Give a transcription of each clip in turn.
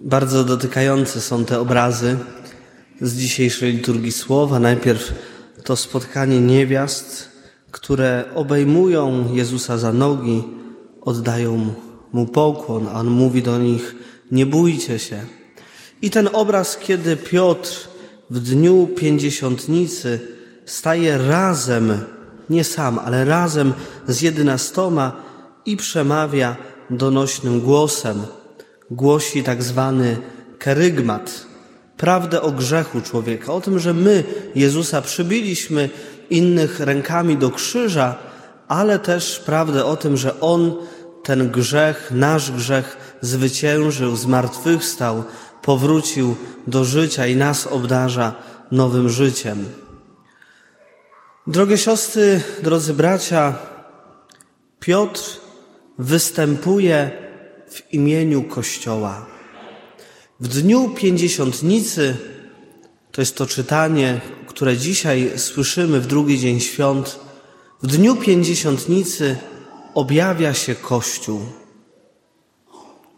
Bardzo dotykające są te obrazy z dzisiejszej liturgii słowa. Najpierw to spotkanie niewiast, które obejmują Jezusa za nogi, oddają mu pokłon, a on mówi do nich: Nie bójcie się. I ten obraz, kiedy Piotr w dniu pięćdziesiątnicy staje razem, nie sam, ale razem z jedenastoma i przemawia donośnym głosem. Głosi tak zwany kerygmat, prawdę o grzechu człowieka, o tym, że my Jezusa przybiliśmy innych rękami do krzyża, ale też prawdę o tym, że On ten grzech, nasz grzech zwyciężył, zmartwychwstał, powrócił do życia i nas obdarza nowym życiem. Drogie siostry, drodzy bracia, Piotr występuje w imieniu Kościoła. W dniu pięćdziesiątnicy, to jest to czytanie, które dzisiaj słyszymy w drugi dzień świąt, w dniu pięćdziesiątnicy objawia się Kościół.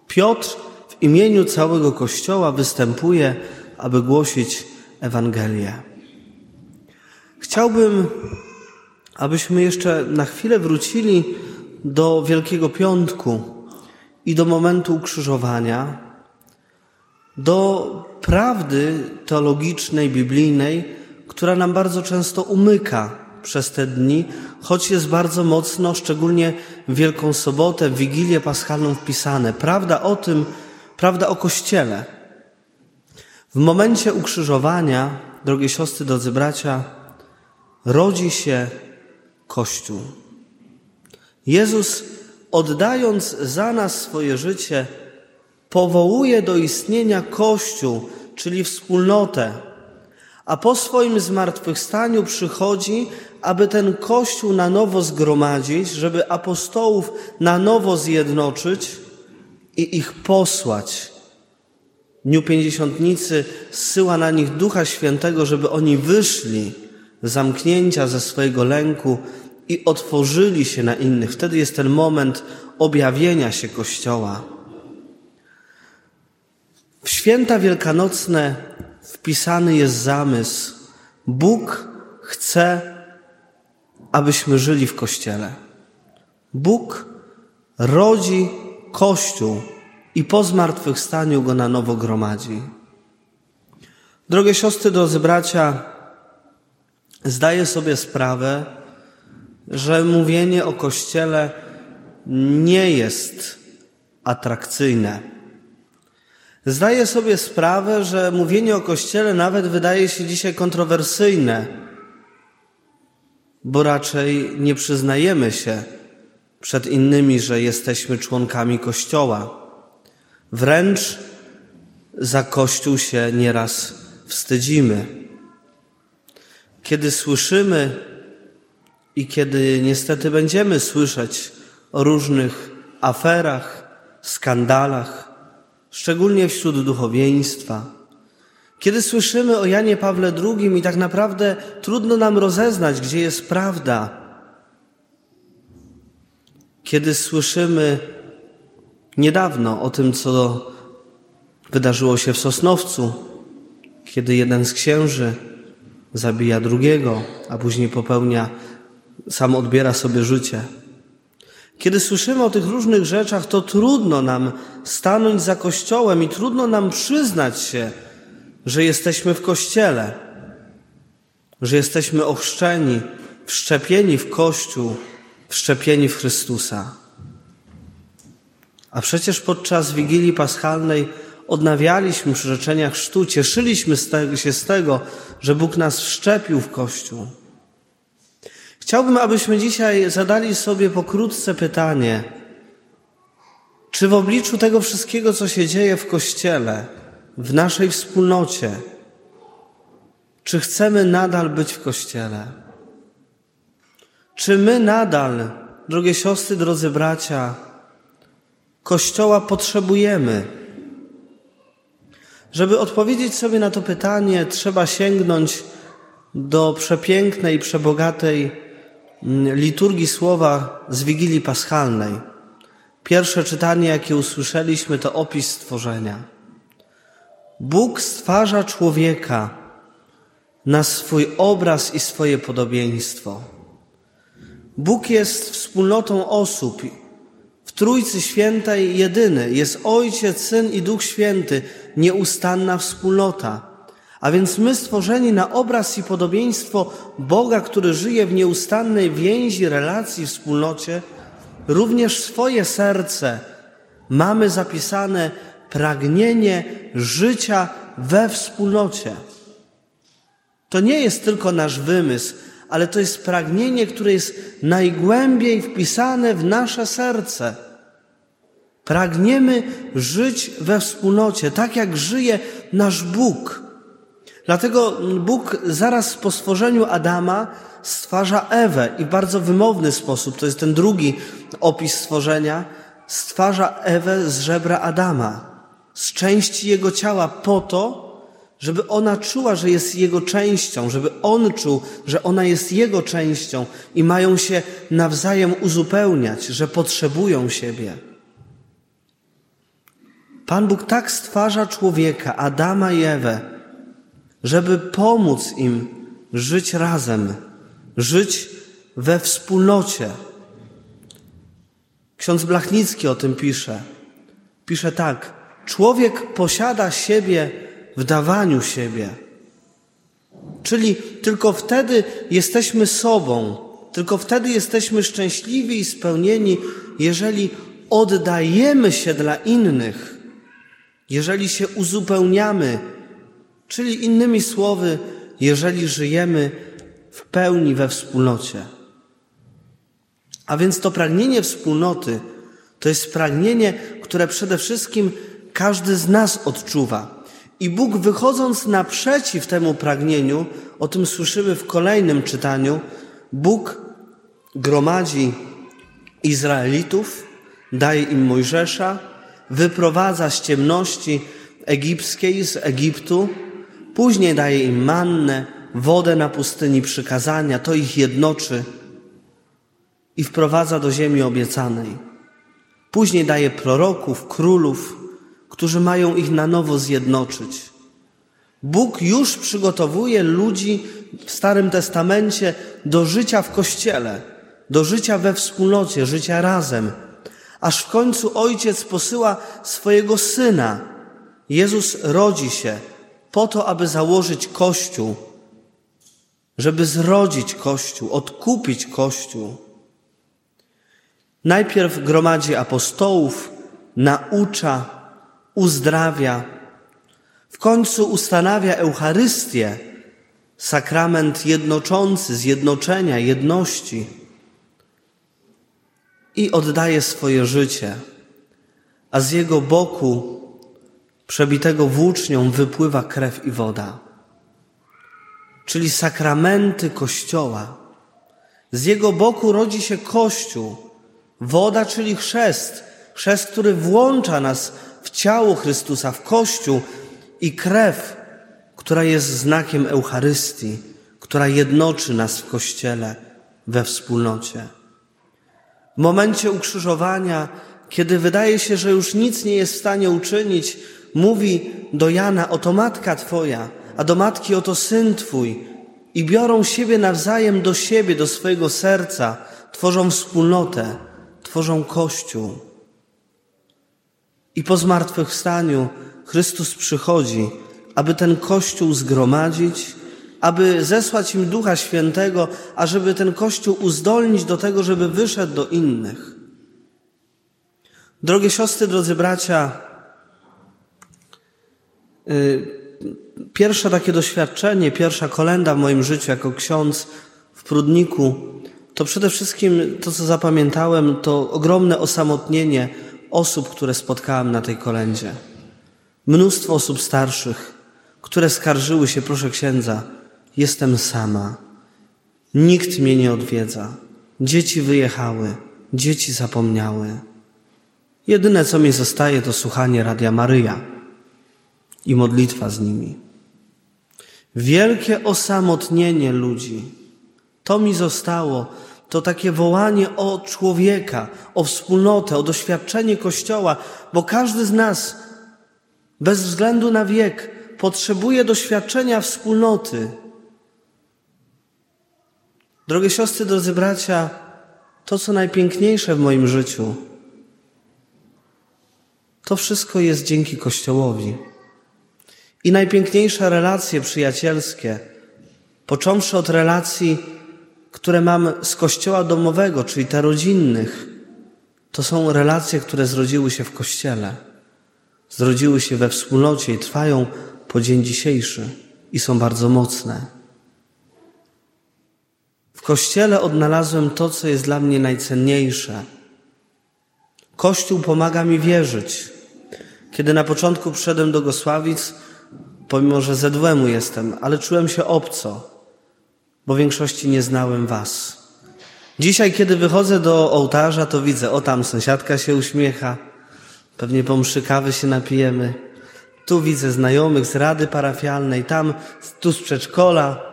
Piotr w imieniu całego Kościoła występuje, aby głosić Ewangelię. Chciałbym, abyśmy jeszcze na chwilę wrócili do Wielkiego Piątku i do momentu ukrzyżowania, do prawdy teologicznej, biblijnej, która nam bardzo często umyka przez te dni, choć jest bardzo mocno, szczególnie w Wielką Sobotę, w Wigilię Paschalną wpisane. Prawda o tym, prawda o Kościele. W momencie ukrzyżowania, drogie siostry, drodzy bracia, rodzi się Kościół. Jezus, oddając za nas swoje życie, powołuje do istnienia Kościół, czyli wspólnotę, a po swoim zmartwychwstaniu przychodzi, aby ten Kościół na nowo zgromadzić, żeby apostołów na nowo zjednoczyć i ich posłać. W dniu pięćdziesiątnicy zsyła na nich Ducha Świętego, żeby oni wyszli z zamknięcia ze swojego lęku i otworzyli się na innych. Wtedy jest ten moment objawienia się Kościoła. W święta wielkanocne wpisany jest zamysł. Bóg chce, abyśmy żyli w Kościele. Bóg rodzi Kościół i po zmartwychwstaniu go na nowo gromadzi. Drogie siostry, drodzy bracia, zdaję sobie sprawę, że mówienie o Kościele nie jest atrakcyjne. Zdaję sobie sprawę, że mówienie o Kościele nawet wydaje się dzisiaj kontrowersyjne, bo raczej nie przyznajemy się przed innymi, że jesteśmy członkami Kościoła. Wręcz za Kościół się nieraz wstydzimy. Kiedy słyszymy i kiedy niestety będziemy słyszeć o różnych aferach, skandalach, szczególnie wśród duchowieństwa. Kiedy słyszymy o Janie Pawle II i tak naprawdę trudno nam rozeznać, gdzie jest prawda. Kiedy słyszymy niedawno o tym, co wydarzyło się w Sosnowcu, kiedy jeden z księży zabija drugiego, a później popełnia, sam odbiera sobie życie. Kiedy słyszymy o tych różnych rzeczach, to trudno nam stanąć za Kościołem i trudno nam przyznać się, że jesteśmy w Kościele, że jesteśmy ochrzczeni, wszczepieni w Kościół, wszczepieni w Chrystusa. A przecież podczas Wigilii Paschalnej odnawialiśmy przyrzeczenia chrztu, cieszyliśmy się z tego, że Bóg nas wszczepił w Kościół. Chciałbym, abyśmy dzisiaj zadali sobie pokrótce pytanie, czy w obliczu tego wszystkiego, co się dzieje w Kościele, w naszej wspólnocie, czy chcemy nadal być w Kościele? Czy my nadal, drogie siostry, drodzy bracia, Kościoła potrzebujemy? Żeby odpowiedzieć sobie na to pytanie, trzeba sięgnąć do przepięknej, przebogatej liturgii słowa z Wigilii Paschalnej. Pierwsze czytanie, jakie usłyszeliśmy, to opis stworzenia. Bóg stwarza człowieka na swój obraz i swoje podobieństwo. Bóg jest wspólnotą osób. W Trójcy Świętej jedyny jest Ojciec, Syn i Duch Święty, nieustanna wspólnota. A więc my stworzeni na obraz i podobieństwo Boga, który żyje w nieustannej więzi, relacji, wspólnocie, również swoje serce mamy zapisane pragnienie życia we wspólnocie. To nie jest tylko nasz wymysł, ale to jest pragnienie, które jest najgłębiej wpisane w nasze serce. Pragniemy żyć we wspólnocie, tak jak żyje nasz Bóg. Dlatego Bóg zaraz po stworzeniu Adama stwarza Ewę i w bardzo wymowny sposób, to jest ten drugi opis stworzenia, stwarza Ewę z żebra Adama, z części jego ciała po to, żeby ona czuła, że jest jego częścią, żeby on czuł, że ona jest jego częścią i mają się nawzajem uzupełniać, że potrzebują siebie. Pan Bóg tak stwarza człowieka, Adama i Ewę, żeby pomóc im żyć razem, żyć we wspólnocie. Ksiądz Blachnicki o tym pisze. Pisze tak: Człowiek posiada siebie w dawaniu siebie. Czyli tylko wtedy jesteśmy sobą, tylko wtedy jesteśmy szczęśliwi i spełnieni, jeżeli oddajemy się dla innych, jeżeli się uzupełniamy, czyli innymi słowy, jeżeli żyjemy w pełni we wspólnocie. A więc to pragnienie wspólnoty to jest pragnienie, które przede wszystkim każdy z nas odczuwa. I Bóg wychodząc naprzeciw temu pragnieniu, o tym słyszymy w kolejnym czytaniu, Bóg gromadzi Izraelitów, daje im Mojżesza, wyprowadza z ciemności egipskiej, z Egiptu, później daje im mannę, wodę na pustyni przykazania, to ich jednoczy i wprowadza do ziemi obiecanej. Później daje proroków, królów, którzy mają ich na nowo zjednoczyć. Bóg już przygotowuje ludzi w Starym Testamencie do życia w Kościele, do życia we wspólnocie, życia razem, aż w końcu Ojciec posyła swojego Syna. Jezus rodzi się po to, aby założyć Kościół, żeby zrodzić Kościół, odkupić Kościół. Najpierw gromadzi apostołów, naucza, uzdrawia, w końcu ustanawia Eucharystię, sakrament jednoczący, zjednoczenia, jedności i oddaje swoje życie, a z jego boku, przebitego włócznią, wypływa krew i woda, czyli sakramenty Kościoła. Z jego boku rodzi się Kościół, woda, czyli chrzest, chrzest, który włącza nas w ciało Chrystusa, w Kościół i krew, która jest znakiem Eucharystii, która jednoczy nas w Kościele, we wspólnocie. W momencie ukrzyżowania, kiedy wydaje się, że już nic nie jest w stanie uczynić, mówi do Jana, oto matka Twoja, a do matki oto syn Twój i biorą siebie nawzajem do siebie, do swojego serca, tworzą wspólnotę, tworzą Kościół. I po zmartwychwstaniu Chrystus przychodzi, aby ten Kościół zgromadzić, aby zesłać im Ducha Świętego, ażeby ten Kościół uzdolnić do tego, żeby wyszedł do innych. Drogie siostry, drodzy bracia, pierwsze takie doświadczenie, pierwsza kolenda w moim życiu jako ksiądz w Prudniku, to przede wszystkim to, co zapamiętałem, to ogromne osamotnienie osób, które spotkałem na tej kolendzie. Mnóstwo osób starszych, które skarżyły się, proszę księdza, jestem sama. Nikt mnie nie odwiedza. Dzieci wyjechały, dzieci zapomniały. Jedyne, co mi zostaje, to słuchanie Radia Maryja i modlitwa z nimi. Wielkie osamotnienie ludzi. To mi zostało, to takie wołanie o człowieka, o wspólnotę, o doświadczenie Kościoła, bo każdy z nas bez względu na wiek, potrzebuje doświadczenia wspólnoty. Drogie siostry, drodzy bracia, to co najpiękniejsze w moim życiu, to wszystko jest dzięki Kościołowi. I najpiękniejsze relacje przyjacielskie, począwszy od relacji, które mam z Kościoła domowego, czyli te rodzinnych, to są relacje, które zrodziły się w Kościele, zrodziły się we wspólnocie i trwają po dzień dzisiejszy i są bardzo mocne. W Kościele odnalazłem to, co jest dla mnie najcenniejsze. Kościół pomaga mi wierzyć. Kiedy na początku przyszedłem do Gosławic, pomimo że z EDWM-u jestem, ale czułem się obco, bo w większości nie znałem Was. Dzisiaj, kiedy wychodzę do ołtarza, to widzę, o tam sąsiadka się uśmiecha, pewnie po mszy kawy się napijemy. Tu widzę znajomych z rady parafialnej, tam, tu z przedszkola,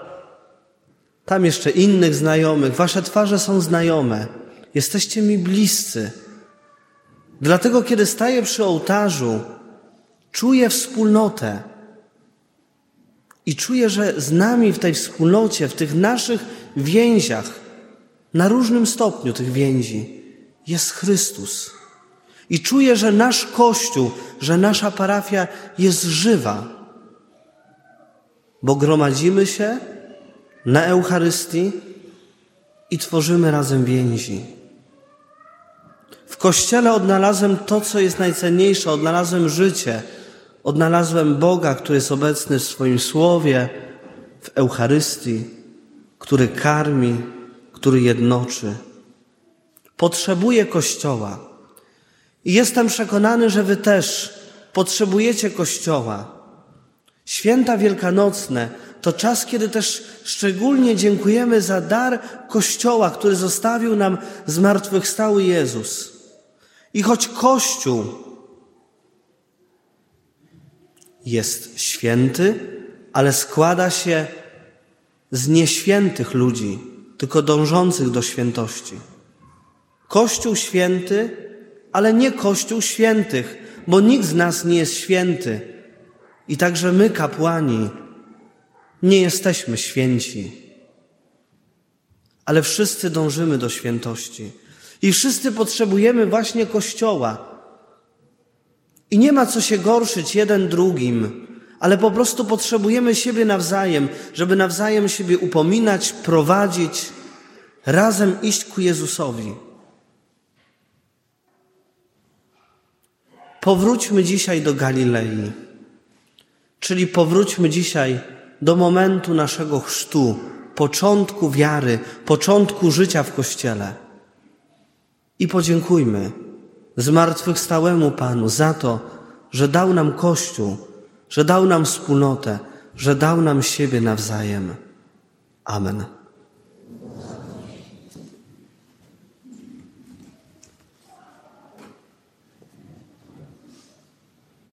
tam jeszcze innych znajomych. Wasze twarze są znajome. Jesteście mi bliscy. Dlatego, kiedy staję przy ołtarzu, czuję wspólnotę. I czuję, że z nami w tej wspólnocie, w tych naszych więziach, na różnym stopniu tych więzi, jest Chrystus. I czuję, że nasz Kościół, że nasza parafia jest żywa, bo gromadzimy się na Eucharystii i tworzymy razem więzi. W Kościele odnalazłem to, co jest najcenniejsze, odnalazłem życie, odnalazłem Boga, który jest obecny w swoim Słowie, w Eucharystii, który karmi, który jednoczy. Potrzebuję Kościoła. I jestem przekonany, że Wy też potrzebujecie Kościoła. Święta wielkanocne to czas, kiedy też szczególnie dziękujemy za dar Kościoła, który zostawił nam zmartwychwstały Jezus. I choć Kościół jest święty, ale składa się z nieświętych ludzi, tylko dążących do świętości. Kościół święty, ale nie Kościół świętych, bo nikt z nas nie jest święty. I także my, kapłani, nie jesteśmy święci, ale wszyscy dążymy do świętości. I wszyscy potrzebujemy właśnie Kościoła. I nie ma co się gorszyć jeden drugim, ale po prostu potrzebujemy siebie nawzajem, żeby nawzajem siebie upominać, prowadzić, razem iść ku Jezusowi. Powróćmy dzisiaj do Galilei, czyli powróćmy dzisiaj do momentu naszego chrztu, początku wiary, początku życia w Kościele. I podziękujmy zmartwychwstałemu Panu za to, że dał nam Kościół, że dał nam wspólnotę, że dał nam siebie nawzajem. Amen.